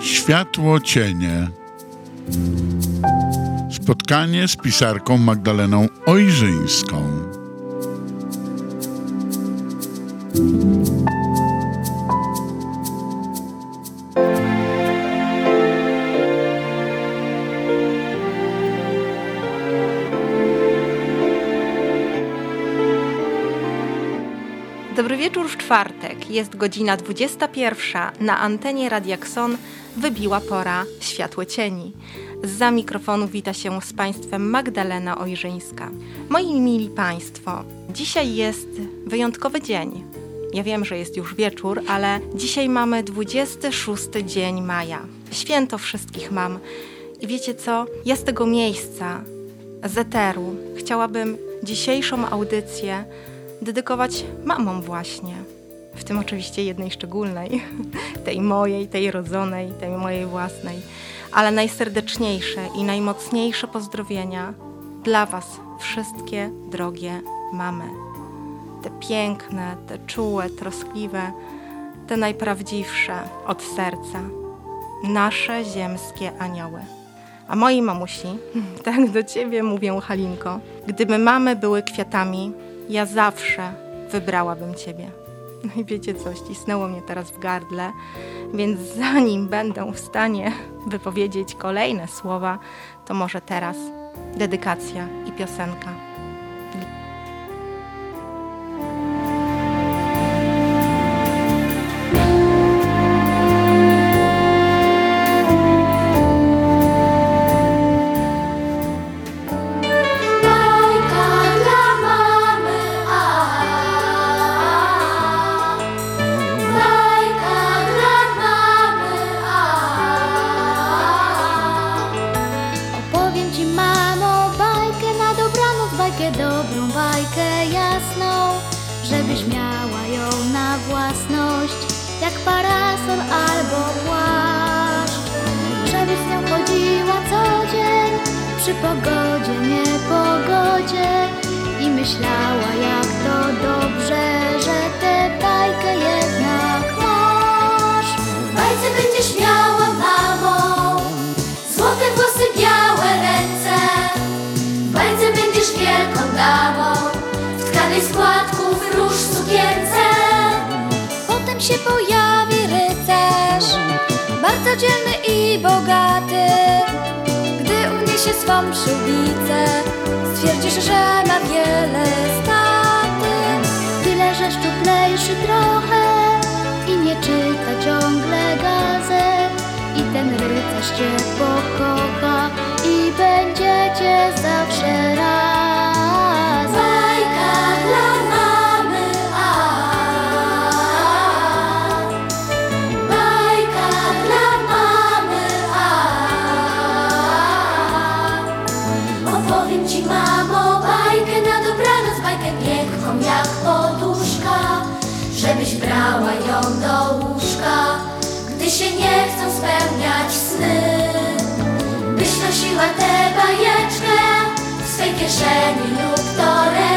Światło cienie. Spotkanie z pisarką Magdaleną Ojrzyńską. Czwartek. Jest godzina 21. Na antenie Radiakson wybiła pora światło cieni. Za mikrofonu wita się z Państwem Magdalena Ojrzyńska. Moi mili Państwo, dzisiaj jest wyjątkowy dzień. Ja wiem, że jest już wieczór, ale dzisiaj mamy 26 dzień maja. Święto wszystkich mam. I wiecie co? Ja z tego miejsca, z eteru, chciałabym dzisiejszą audycję dedykować mamom właśnie. W tym oczywiście jednej szczególnej, tej mojej, tej rodzonej, tej mojej własnej. Ale najserdeczniejsze i najmocniejsze pozdrowienia dla Was, wszystkie drogie mamy. Te piękne, te czułe, troskliwe, te najprawdziwsze od serca. Nasze ziemskie anioły. A moi mamusi, tak do ciebie mówię, Halinko, gdyby mamy były kwiatami, ja zawsze wybrałabym Ciebie. No i wiecie co, ścisnęło mnie teraz w gardle, więc zanim będę w stanie wypowiedzieć kolejne słowa, to może teraz dedykacja i piosenka. Swą przybicę Stwierdzisz, że ma wiele staty. Tyle, że szczuplejszy trochę I nie czyta ciągle gazet. I ten rycerz cię pokocha I będziecie zawsze razem nosiła tę bajeczkę W swej kieszeni lub torebce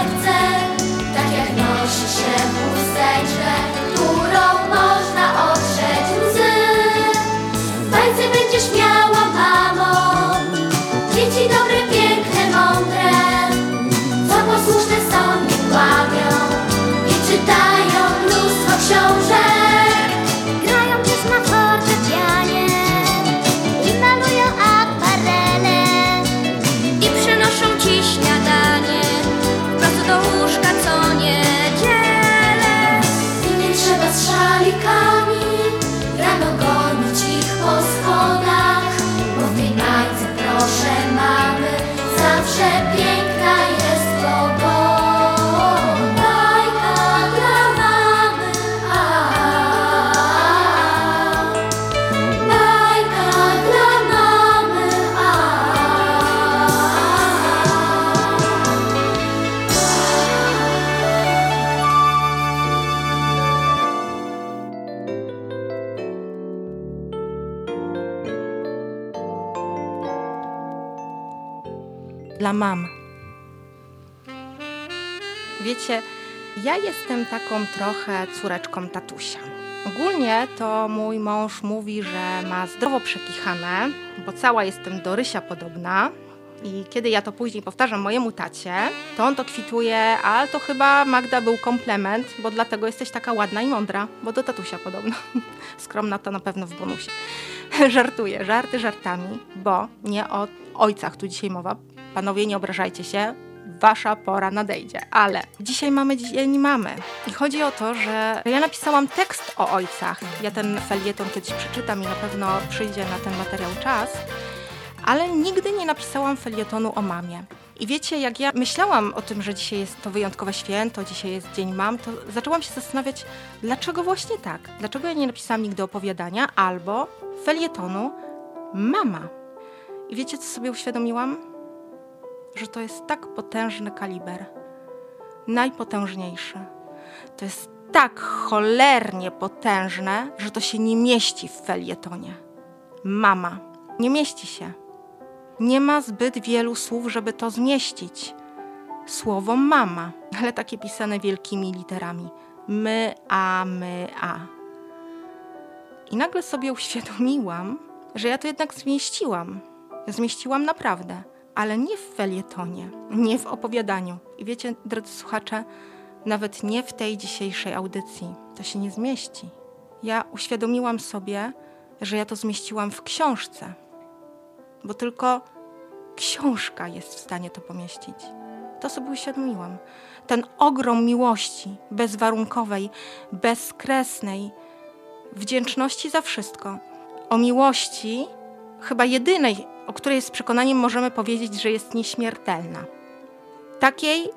Dla mam. Wiecie, ja jestem taką trochę córeczką tatusia. Ogólnie to mój mąż mówi, że ma zdrowo przekichane, bo cała jestem do Rysia podobna. I kiedy ja to później powtarzam mojemu tacie, to on to kwituje, ale to chyba Magda był komplement, bo dlatego jesteś taka ładna i mądra, bo do tatusia podobno. Skromna to na pewno w bonusie. Żartuję, żarty żartami, bo nie o ojcach tu dzisiaj mowa. Panowie, nie obrażajcie się, wasza pora nadejdzie. Ale dzisiaj mamy dzień mamy. I chodzi o to, że ja napisałam tekst o ojcach. Ja ten felieton kiedyś przeczytam i na pewno przyjdzie na ten materiał czas. Ale nigdy nie napisałam felietonu o mamie. I wiecie, jak ja myślałam o tym, że dzisiaj jest to wyjątkowe święto, dzisiaj jest Dzień Mam, to zaczęłam się zastanawiać, dlaczego właśnie tak? Dlaczego ja nie napisałam nigdy opowiadania albo felietonu Mama? I wiecie, co sobie uświadomiłam? Że to jest tak potężny kaliber, najpotężniejszy. To jest tak cholernie potężne, że to się nie mieści w felietonie. Mama. Nie mieści się. Nie ma zbyt wielu słów, żeby to zmieścić. Słowo mama, ale takie pisane wielkimi literami. My, a, my, a. I nagle sobie uświadomiłam, że ja to jednak zmieściłam. Zmieściłam naprawdę ale nie w felietonie, nie w opowiadaniu. I wiecie, drodzy słuchacze, nawet nie w tej dzisiejszej audycji. To się nie zmieści. Ja uświadomiłam sobie, że ja to zmieściłam w książce, bo tylko książka jest w stanie to pomieścić. To sobie uświadomiłam. Ten ogrom miłości bezwarunkowej, bezkresnej, wdzięczności za wszystko. O miłości, chyba jedynej, o której z przekonaniem możemy powiedzieć, że jest nieśmiertelna. Takiej,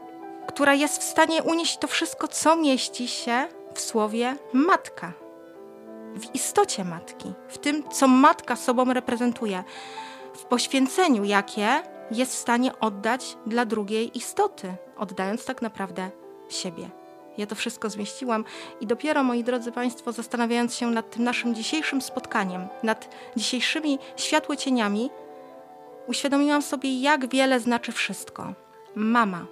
która jest w stanie unieść to wszystko, co mieści się w słowie matka. W istocie matki, w tym, co matka sobą reprezentuje, w poświęceniu, jakie jest w stanie oddać dla drugiej istoty, oddając tak naprawdę siebie. Ja to wszystko zmieściłam i dopiero, moi drodzy Państwo, zastanawiając się nad tym naszym dzisiejszym spotkaniem, nad dzisiejszymi światłocieniami, uświadomiłam sobie, jak wiele znaczy wszystko. Mama.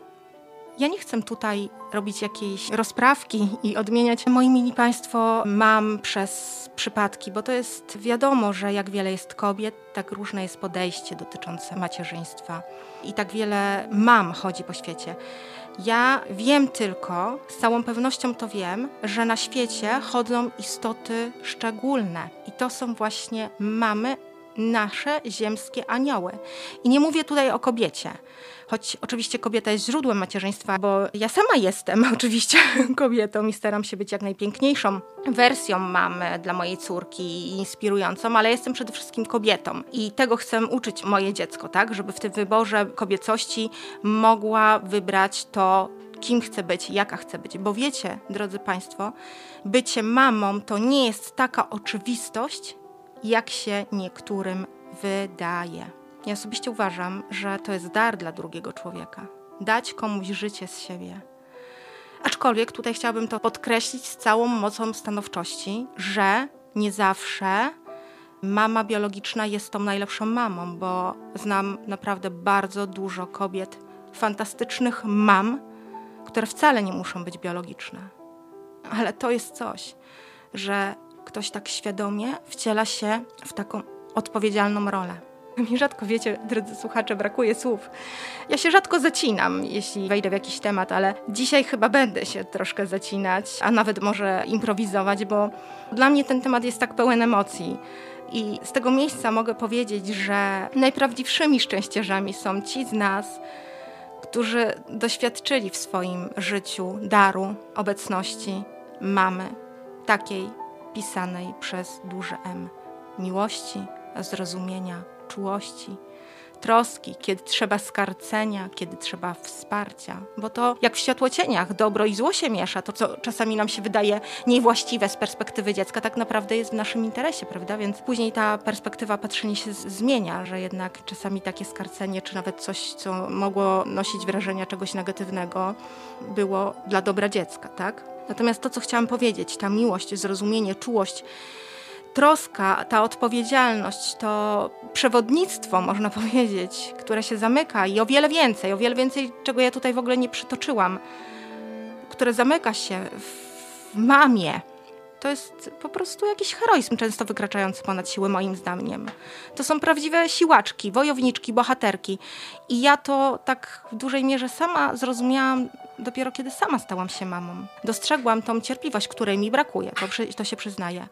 Ja nie chcę tutaj robić jakiejś rozprawki i odmieniać, moi mili Państwo, mam przez przypadki, bo to jest wiadomo, że jak wiele jest kobiet, tak różne jest podejście dotyczące macierzyństwa i tak wiele mam chodzi po świecie. Ja wiem tylko, z całą pewnością to wiem, że na świecie chodzą istoty szczególne. I to są właśnie mamy nasze ziemskie anioły. I nie mówię tutaj o kobiecie, choć oczywiście kobieta jest źródłem macierzyństwa, bo ja sama jestem oczywiście kobietą i staram się być jak najpiękniejszą wersją mamy dla mojej córki inspirującą, ale jestem przede wszystkim kobietą i tego chcę uczyć moje dziecko, tak, żeby w tym wyborze kobiecości mogła wybrać to, kim chce być, jaka chce być. Bo wiecie, drodzy Państwo, bycie mamą to nie jest taka oczywistość, jak się niektórym wydaje. Ja osobiście uważam, że to jest dar dla drugiego człowieka. Dać komuś życie z siebie. Aczkolwiek tutaj chciałabym to podkreślić z całą mocą stanowczości, że nie zawsze mama biologiczna jest tą najlepszą mamą, bo znam naprawdę bardzo dużo kobiet, fantastycznych mam, które wcale nie muszą być biologiczne. Ale to jest coś, że ktoś tak świadomie wciela się w taką odpowiedzialną rolę. Mi rzadko, wiecie, drodzy słuchacze, brakuje słów. Ja się rzadko zacinam, jeśli wejdę w jakiś temat, ale dzisiaj chyba będę się troszkę zacinać, a nawet może improwizować, bo dla mnie ten temat jest tak pełen emocji. I z tego miejsca mogę powiedzieć, że najprawdziwszymi szczęściarzami są ci z nas, którzy doświadczyli w swoim życiu daru obecności mamy, takiej pisanej przez duże M. Miłości, zrozumienia, czułości, troski, kiedy trzeba skarcenia, kiedy trzeba wsparcia. Bo to jak w światłocieniach dobro i zło się miesza, to co czasami nam się wydaje niewłaściwe z perspektywy dziecka, tak naprawdę jest w naszym interesie, prawda? Więc później ta perspektywa patrzenia się zmienia, że jednak czasami takie skarcenie, czy nawet coś, co mogło nosić wrażenia czegoś negatywnego, było dla dobra dziecka, tak? Natomiast to, co chciałam powiedzieć, ta miłość, zrozumienie, czułość, troska, ta odpowiedzialność, to przewodnictwo, można powiedzieć, które się zamyka i o wiele więcej, o wiele więcej, czego ja tutaj w ogóle nie przytoczyłam. które zamyka się w mamie, to jest po prostu jakiś heroizm, często wykraczający ponad siły, moim zdaniem. To są prawdziwe siłaczki, wojowniczki, bohaterki. I ja to tak w dużej mierze sama zrozumiałam dopiero kiedy sama stałam się mamą. Dostrzegłam tą cierpliwość, której mi brakuje, to, to się przyznaję.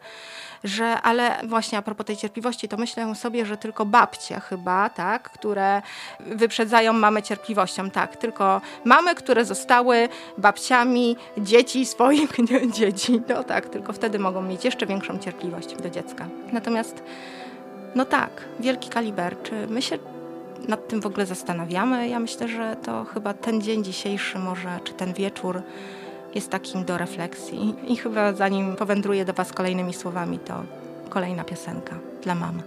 Że, ale właśnie a propos tej cierpliwości, to myślę sobie, że tylko babcie chyba, tak, które wyprzedzają mamę cierpliwością, tak, tylko mamy, które zostały babciami dzieci swoich dzieci, no tak, tylko wtedy mogą mieć jeszcze większą cierpliwość do dziecka. Natomiast, no tak, wielki kaliber, czy my się nad tym w ogóle zastanawiamy? Ja myślę, że to chyba ten dzień dzisiejszy może, czy ten wieczór jest takim do refleksji. I chyba zanim powędruję do Was kolejnymi słowami, to kolejna piosenka dla mamy.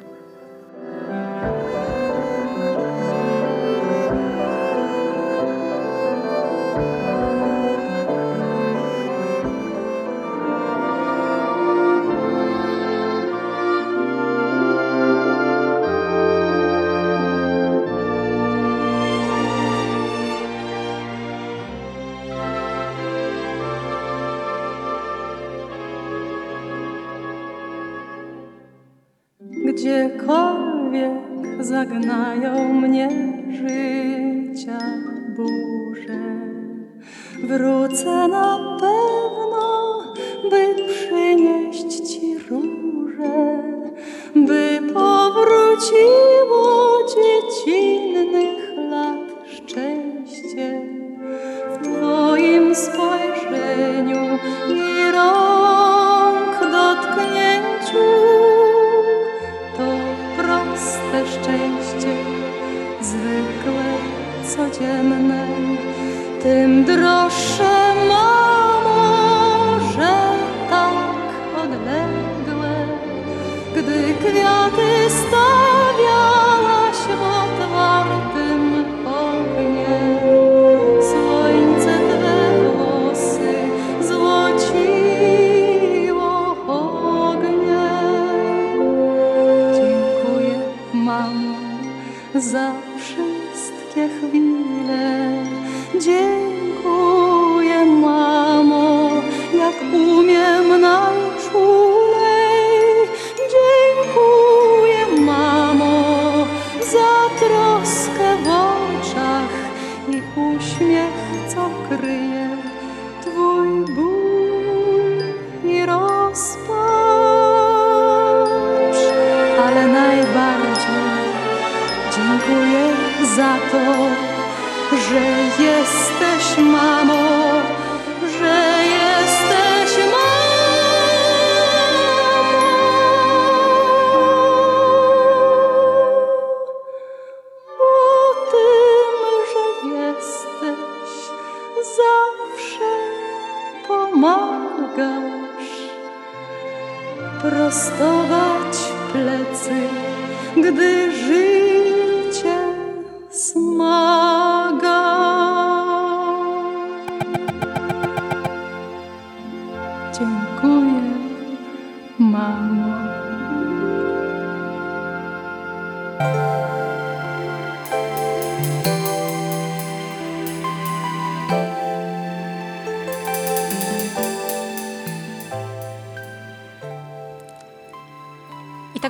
W Twoim spojrzeniu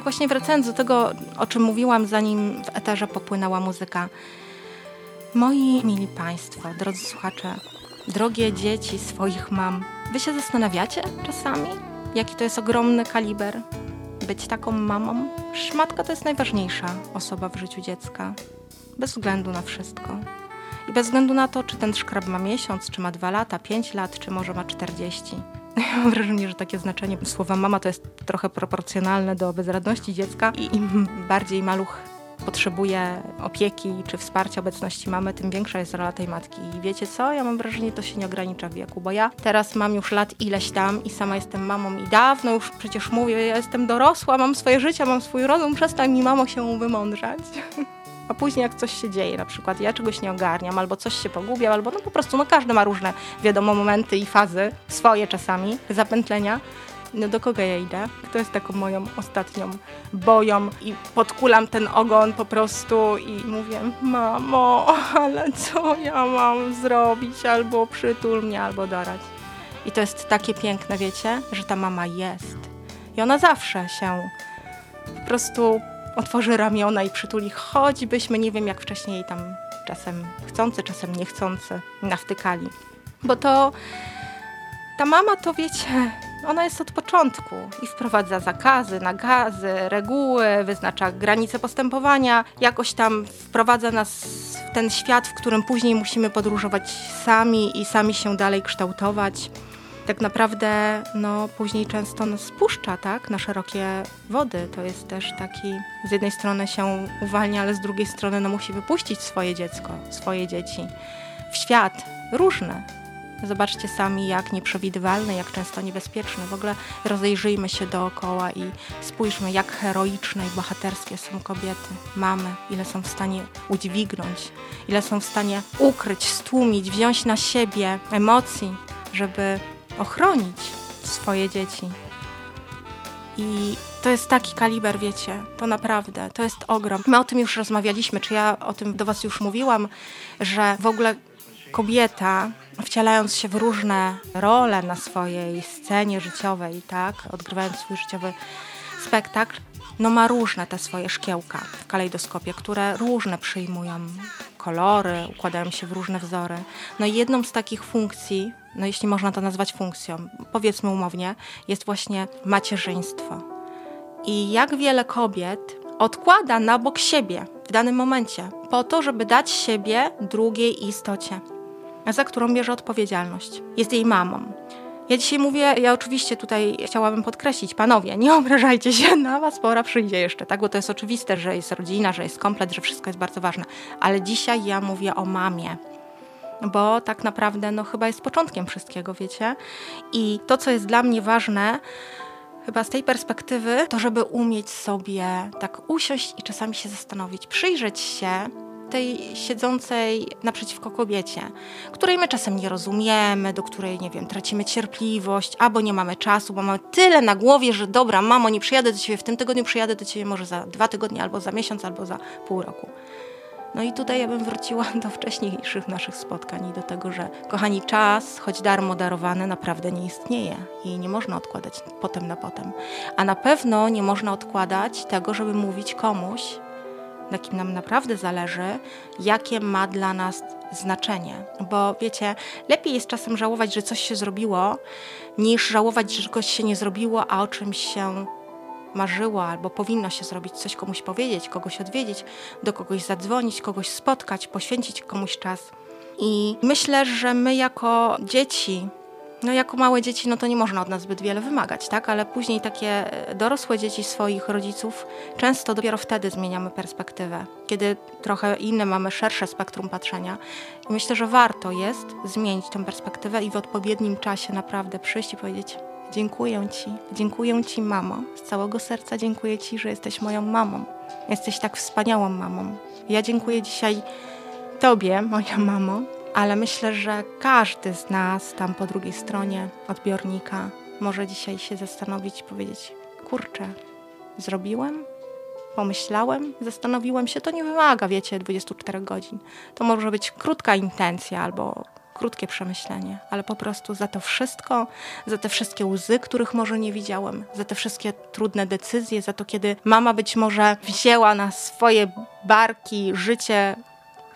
tak właśnie wracając do tego, o czym mówiłam, zanim w eterze popłynęła muzyka. Moi mili Państwo, drodzy słuchacze, drogie dzieci swoich mam, Wy się zastanawiacie czasami, jaki to jest ogromny kaliber być taką mamą? Przecież matka to jest najważniejsza osoba w życiu dziecka, bez względu na wszystko. I bez względu na to, czy ten szkrab ma miesiąc, czy ma dwa lata, pięć lat, czy może ma 40. Ja mam wrażenie, że takie znaczenie słowa mama to jest trochę proporcjonalne do bezradności dziecka i im bardziej maluch potrzebuje opieki czy wsparcia obecności mamy, tym większa jest rola tej matki. I wiecie co? Ja mam wrażenie, to się nie ogranicza w wieku, bo ja teraz mam już lat ileś tam i sama jestem mamą i dawno już przecież mówię, ja jestem dorosła, mam swoje życie, mam swój rozum, przestań mi mamo się wymądrzać. A później jak coś się dzieje, na przykład ja czegoś nie ogarniam, albo coś się pogubia, albo no po prostu, no każdy ma różne, wiadomo, momenty i fazy, swoje czasami, zapętlenia. No do kogo ja idę? Kto jest taką moją ostatnią boją i podkulam ten ogon po prostu i mówię, mamo, ale co ja mam zrobić? Albo przytul mnie, albo dorać. I to jest takie piękne, wiecie, że ta mama jest. I ona zawsze się po prostu otworzy ramiona i przytuli, choćbyśmy, nie wiem jak wcześniej tam czasem chcący, czasem niechcący nawtykali. Bo to ta mama to wiecie, ona jest od początku i wprowadza zakazy, nagazy, reguły, wyznacza granice postępowania, jakoś tam wprowadza nas w ten świat, w którym później musimy podróżować sami i sami się dalej kształtować. Tak naprawdę, no, później często nas spuszcza, tak, na szerokie wody. To jest też taki, z jednej strony się uwalnia, ale z drugiej strony, no, musi wypuścić swoje dziecko, swoje dzieci w świat różny, Zobaczcie sami, jak nieprzewidywalny, jak często niebezpieczny. W ogóle rozejrzyjmy się dookoła i spójrzmy, jak heroiczne i bohaterskie są kobiety, mamy, ile są w stanie udźwignąć, ile są w stanie ukryć, stłumić, wziąć na siebie emocji, żeby ochronić swoje dzieci. I to jest taki kaliber, wiecie, to naprawdę, to jest ogrom. My o tym już rozmawialiśmy, czy ja o tym do Was już mówiłam, że w ogóle kobieta, wcielając się w różne role na swojej scenie życiowej, tak, odgrywając swój życiowy spektakl, no ma różne te swoje szkiełka w kalejdoskopie, które różne przyjmują kolory, układają się w różne wzory. No i jedną z takich funkcji, no jeśli można to nazwać funkcją, powiedzmy umownie, jest właśnie macierzyństwo. I jak wiele kobiet odkłada na bok siebie w danym momencie, po to, żeby dać siebie drugiej istocie za którą bierze odpowiedzialność. Jest jej mamą. Ja dzisiaj mówię, ja oczywiście tutaj chciałabym podkreślić, panowie, nie obrażajcie się, na was pora przyjdzie jeszcze, tak? Bo to jest oczywiste, że jest rodzina, że jest komplet, że wszystko jest bardzo ważne. Ale dzisiaj ja mówię o mamie, bo tak naprawdę no chyba jest początkiem wszystkiego, wiecie? I to, co jest dla mnie ważne, chyba z tej perspektywy, to żeby umieć sobie tak usiąść i czasami się zastanowić, przyjrzeć się tej siedzącej naprzeciwko kobiecie, której my czasem nie rozumiemy, do której, nie wiem, tracimy cierpliwość, albo nie mamy czasu, bo mamy tyle na głowie, że dobra, mamo, nie przyjadę do ciebie w tym tygodniu, przyjadę do ciebie może za dwa tygodnie, albo za miesiąc, albo za pół roku. No i tutaj ja bym wróciła do wcześniejszych naszych spotkań i do tego, że kochani, czas, choć darmo darowany, naprawdę nie istnieje i nie można odkładać potem na potem. A na pewno nie można odkładać tego, żeby mówić komuś, na kim nam naprawdę zależy, jakie ma dla nas znaczenie. Bo wiecie, lepiej jest czasem żałować, że coś się zrobiło, niż żałować, że czegoś się nie zrobiło, a o czymś się marzyło albo powinno się zrobić, coś komuś powiedzieć, kogoś odwiedzić, do kogoś zadzwonić, kogoś spotkać, poświęcić komuś czas. I myślę, że my jako dzieci no jako małe dzieci, no to nie można od nas zbyt wiele wymagać, tak? Ale później takie e, dorosłe dzieci swoich rodziców często dopiero wtedy zmieniamy perspektywę, kiedy trochę inne mamy szersze spektrum patrzenia. I myślę, że warto jest zmienić tę perspektywę i w odpowiednim czasie naprawdę przyjść i powiedzieć dziękuję Ci, dziękuję Ci mamo, z całego serca dziękuję Ci, że jesteś moją mamą. Jesteś tak wspaniałą mamą. Ja dziękuję dzisiaj Tobie, moja mamo, ale myślę, że każdy z nas tam po drugiej stronie odbiornika może dzisiaj się zastanowić i powiedzieć: Kurczę, zrobiłem, pomyślałem, zastanowiłem się. To nie wymaga, wiecie, 24 godzin. To może być krótka intencja albo krótkie przemyślenie, ale po prostu za to wszystko, za te wszystkie łzy, których może nie widziałem, za te wszystkie trudne decyzje, za to, kiedy mama być może wzięła na swoje barki życie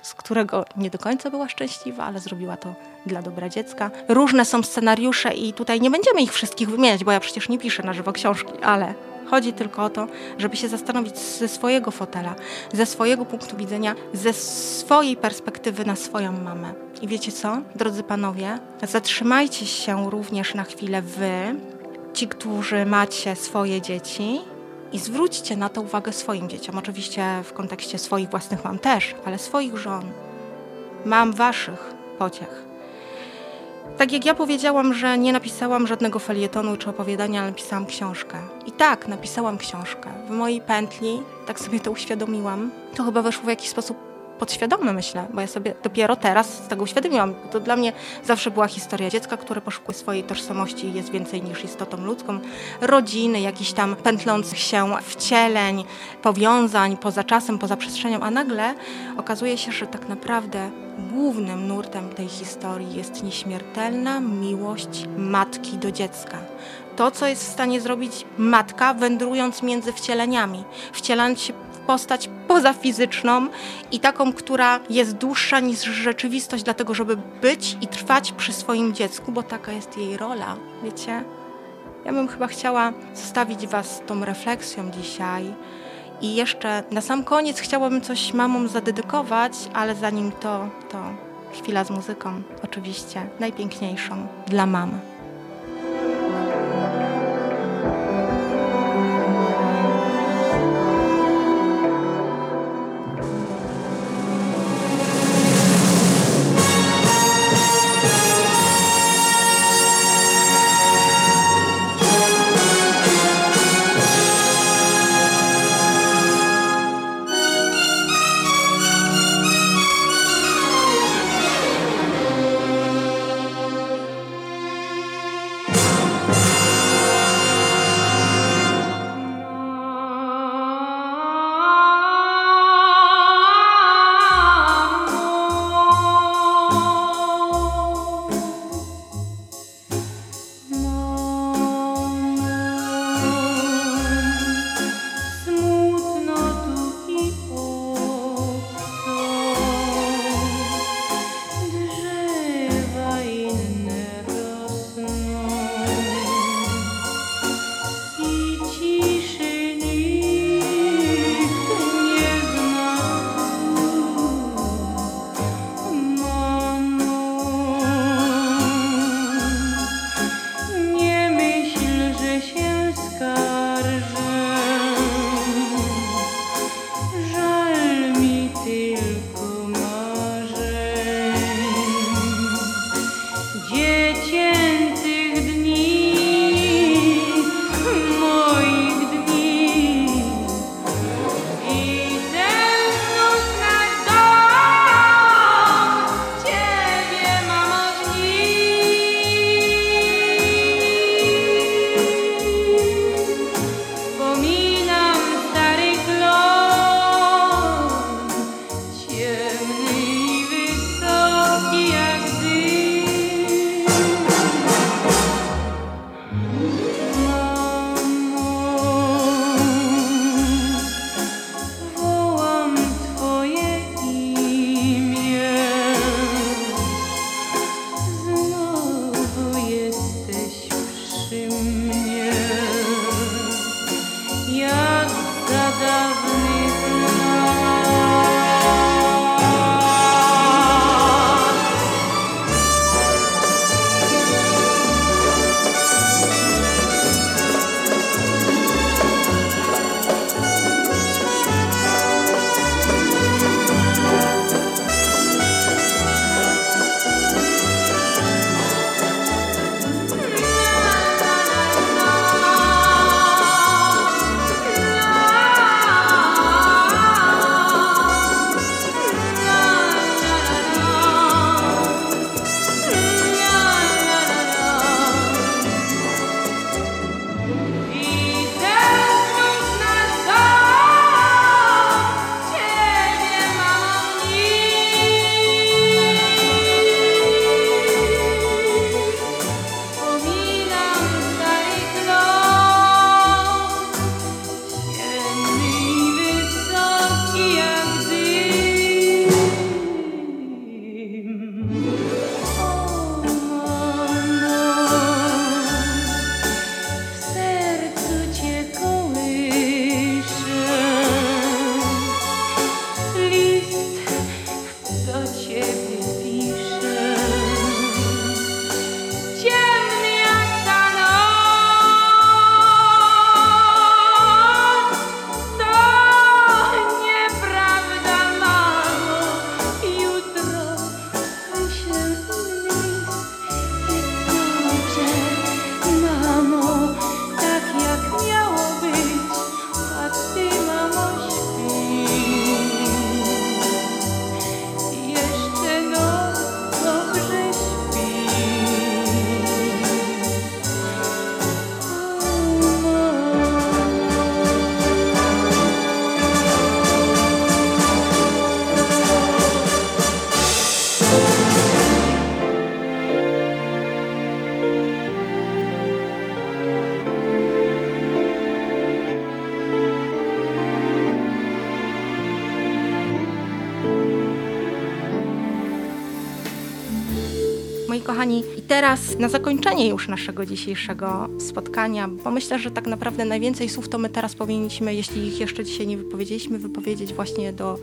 z którego nie do końca była szczęśliwa, ale zrobiła to dla dobra dziecka. Różne są scenariusze i tutaj nie będziemy ich wszystkich wymieniać, bo ja przecież nie piszę na żywo książki, ale chodzi tylko o to, żeby się zastanowić ze swojego fotela, ze swojego punktu widzenia, ze swojej perspektywy na swoją mamę. I wiecie co, drodzy panowie, zatrzymajcie się również na chwilę wy, ci, którzy macie swoje dzieci i zwróćcie na to uwagę swoim dzieciom. Oczywiście w kontekście swoich własnych mam też, ale swoich żon. Mam waszych pociech. Tak jak ja powiedziałam, że nie napisałam żadnego felietonu czy opowiadania, ale napisałam książkę. I tak, napisałam książkę. W mojej pętli, tak sobie to uświadomiłam, to chyba weszło w jakiś sposób podświadomy, myślę, bo ja sobie dopiero teraz z tego uświadomiłam. To dla mnie zawsze była historia dziecka, które poszukuje swojej tożsamości i jest więcej niż istotą ludzką, rodziny, jakichś tam pętlących się wcieleń, powiązań poza czasem, poza przestrzenią, a nagle okazuje się, że tak naprawdę głównym nurtem tej historii jest nieśmiertelna miłość matki do dziecka. To, co jest w stanie zrobić matka, wędrując między wcieleniami, wcielając się postać pozafizyczną i taką, która jest dłuższa niż rzeczywistość, dlatego żeby być i trwać przy swoim dziecku, bo taka jest jej rola, wiecie? Ja bym chyba chciała zostawić Was tą refleksją dzisiaj. I jeszcze na sam koniec chciałabym coś mamom zadedykować, ale zanim to, to chwila z muzyką, oczywiście najpiękniejszą dla mamy. Teraz na zakończenie już naszego dzisiejszego spotkania, bo myślę, że tak naprawdę najwięcej słów to my teraz powinniśmy, jeśli ich jeszcze dzisiaj nie wypowiedzieliśmy, wypowiedzieć właśnie do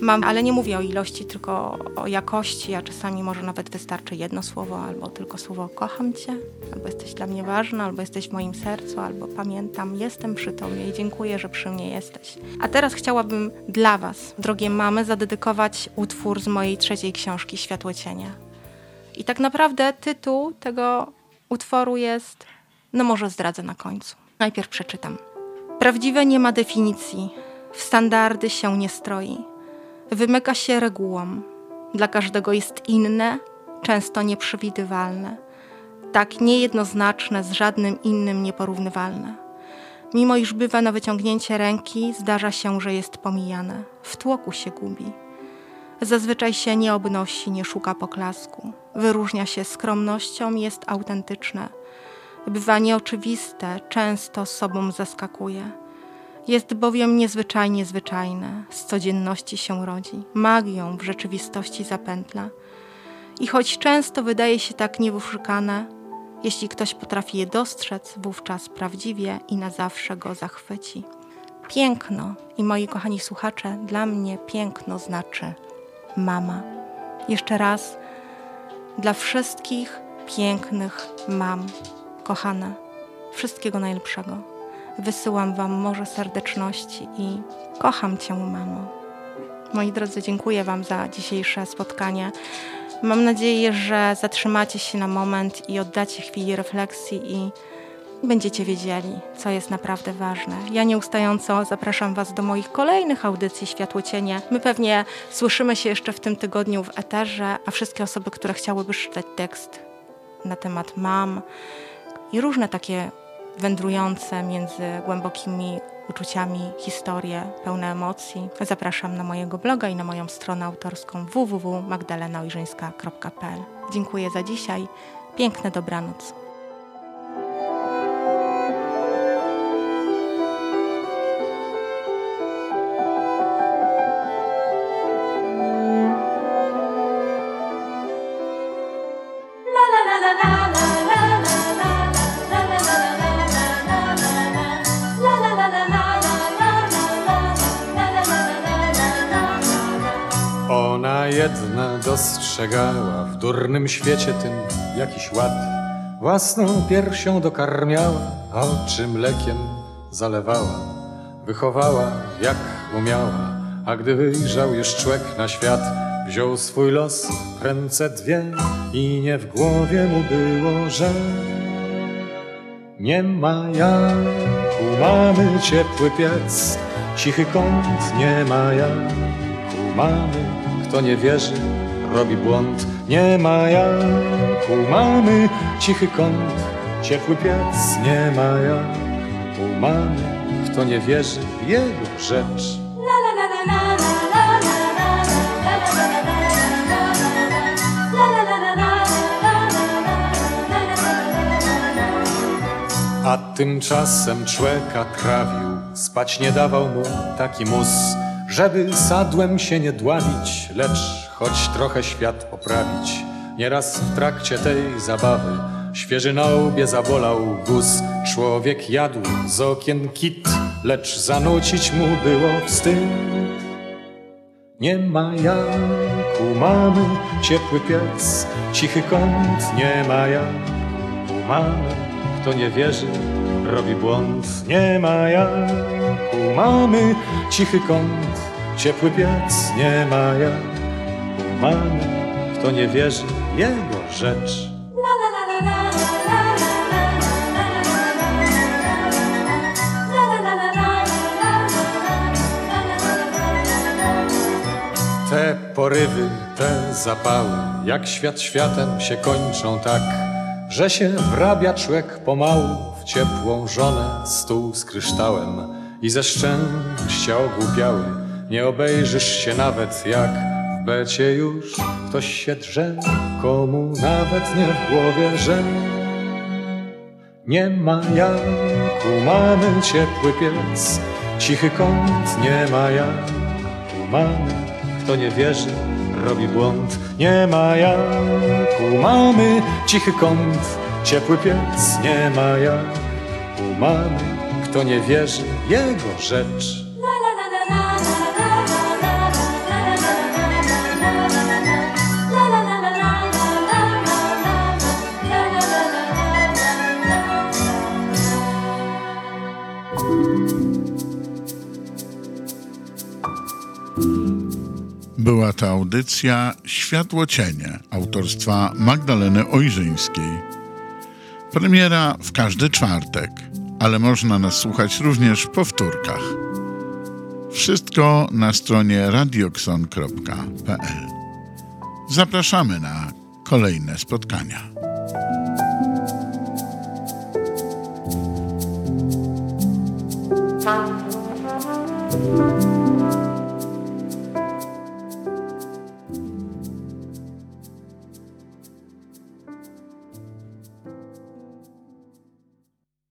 mam, ale nie mówię o ilości, tylko o jakości, a czasami może nawet wystarczy jedno słowo, albo tylko słowo kocham Cię, albo jesteś dla mnie ważna, albo jesteś w moim sercu, albo pamiętam, jestem przy Tobie i dziękuję, że przy mnie jesteś. A teraz chciałabym dla Was, drogie mamy, zadedykować utwór z mojej trzeciej książki Światło Cienia. I tak naprawdę tytuł tego utworu jest, no może zdradzę na końcu. Najpierw przeczytam. Prawdziwe nie ma definicji, w standardy się nie stroi. Wymyka się regułom. Dla każdego jest inne, często nieprzewidywalne. Tak niejednoznaczne, z żadnym innym nieporównywalne. Mimo iż bywa na wyciągnięcie ręki, zdarza się, że jest pomijane. W tłoku się gubi. Zazwyczaj się nie obnosi, nie szuka poklasku. Wyróżnia się skromnością, jest autentyczne. Bywa nieoczywiste, często sobą zaskakuje. Jest bowiem niezwyczajnie zwyczajne, z codzienności się rodzi, magią w rzeczywistości zapętla. I choć często wydaje się tak niewyszukane, jeśli ktoś potrafi je dostrzec, wówczas prawdziwie i na zawsze go zachwyci. Piękno i moi kochani słuchacze, dla mnie piękno znaczy mama. Jeszcze raz dla wszystkich pięknych mam, kochane, wszystkiego najlepszego. Wysyłam Wam morze serdeczności i kocham Cię, mamo. Moi drodzy, dziękuję Wam za dzisiejsze spotkanie. Mam nadzieję, że zatrzymacie się na moment i oddacie chwili refleksji i będziecie wiedzieli, co jest naprawdę ważne. Ja nieustająco zapraszam Was do moich kolejnych audycji Światłocienie. My pewnie słyszymy się jeszcze w tym tygodniu w eterze, a wszystkie osoby, które chciałyby czytać tekst na temat mam i różne takie wędrujące między głębokimi uczuciami historie pełne emocji, zapraszam na mojego bloga i na moją stronę autorską www.magdalenaojrzyńska.pl. Dziękuję za dzisiaj. Piękne dobranoc. Dostrzegała w durnym świecie tym jakiś ład. Własną piersią dokarmiała, a oczy mlekiem zalewała. Wychowała jak umiała, a gdy wyjrzał już człek na świat, wziął swój los w ręce dwie i nie w głowie mu było, że nie ma jak u mamy ciepły piec, cichy kąt nie ma jak u mamy. Kto nie wierzy, robi błąd. Nie ma jak u mamy cichy kąt, ciepły piec. Nie ma jak u mamy. Kto nie wierzy, jego rzecz. A tymczasem człeka trawił, spać nie dawał mu taki mus, żeby sadłem się nie dławić, lecz choć trochę świat poprawić. Nieraz w trakcie tej zabawy świeży na łbie zabolał guz. Człowiek jadł z okien kit, lecz zanucić mu było wstyd. Nie ma jak u mamy ciepły piec, cichy kąt, nie ma jak u mamy. Kto nie wierzy, robi błąd. Nie ma jak u mamy cichy kąt, ciepły piec. Nie ma jak mamy. Kto nie wierzy, jego rzecz. Te porywy, te zapały, jak świat światem się kończą tak, że się wrabia człowiek pomału w ciepłą żonę, stół z kryształem i ze szczęścia ogłupiały. Nie obejrzysz się nawet jak becie już ktoś się drze, komu nawet nie w głowie, że nie ma jak u mamy ciepły piec, cichy kąt nie ma jak u mamy. Kto nie wierzy, robi błąd. Nie ma jak u mamy cichy kąt, ciepły piec. Nie ma jak u mamy, kto nie wierzy, jego rzecz. Była to audycja Światło Cienie autorstwa Magdaleny Ojrzyńskiej. Premiera w każdy czwartek, ale można nas słuchać również w powtórkach. Wszystko na stronie radiokson.pl. Zapraszamy na kolejne spotkania. Thank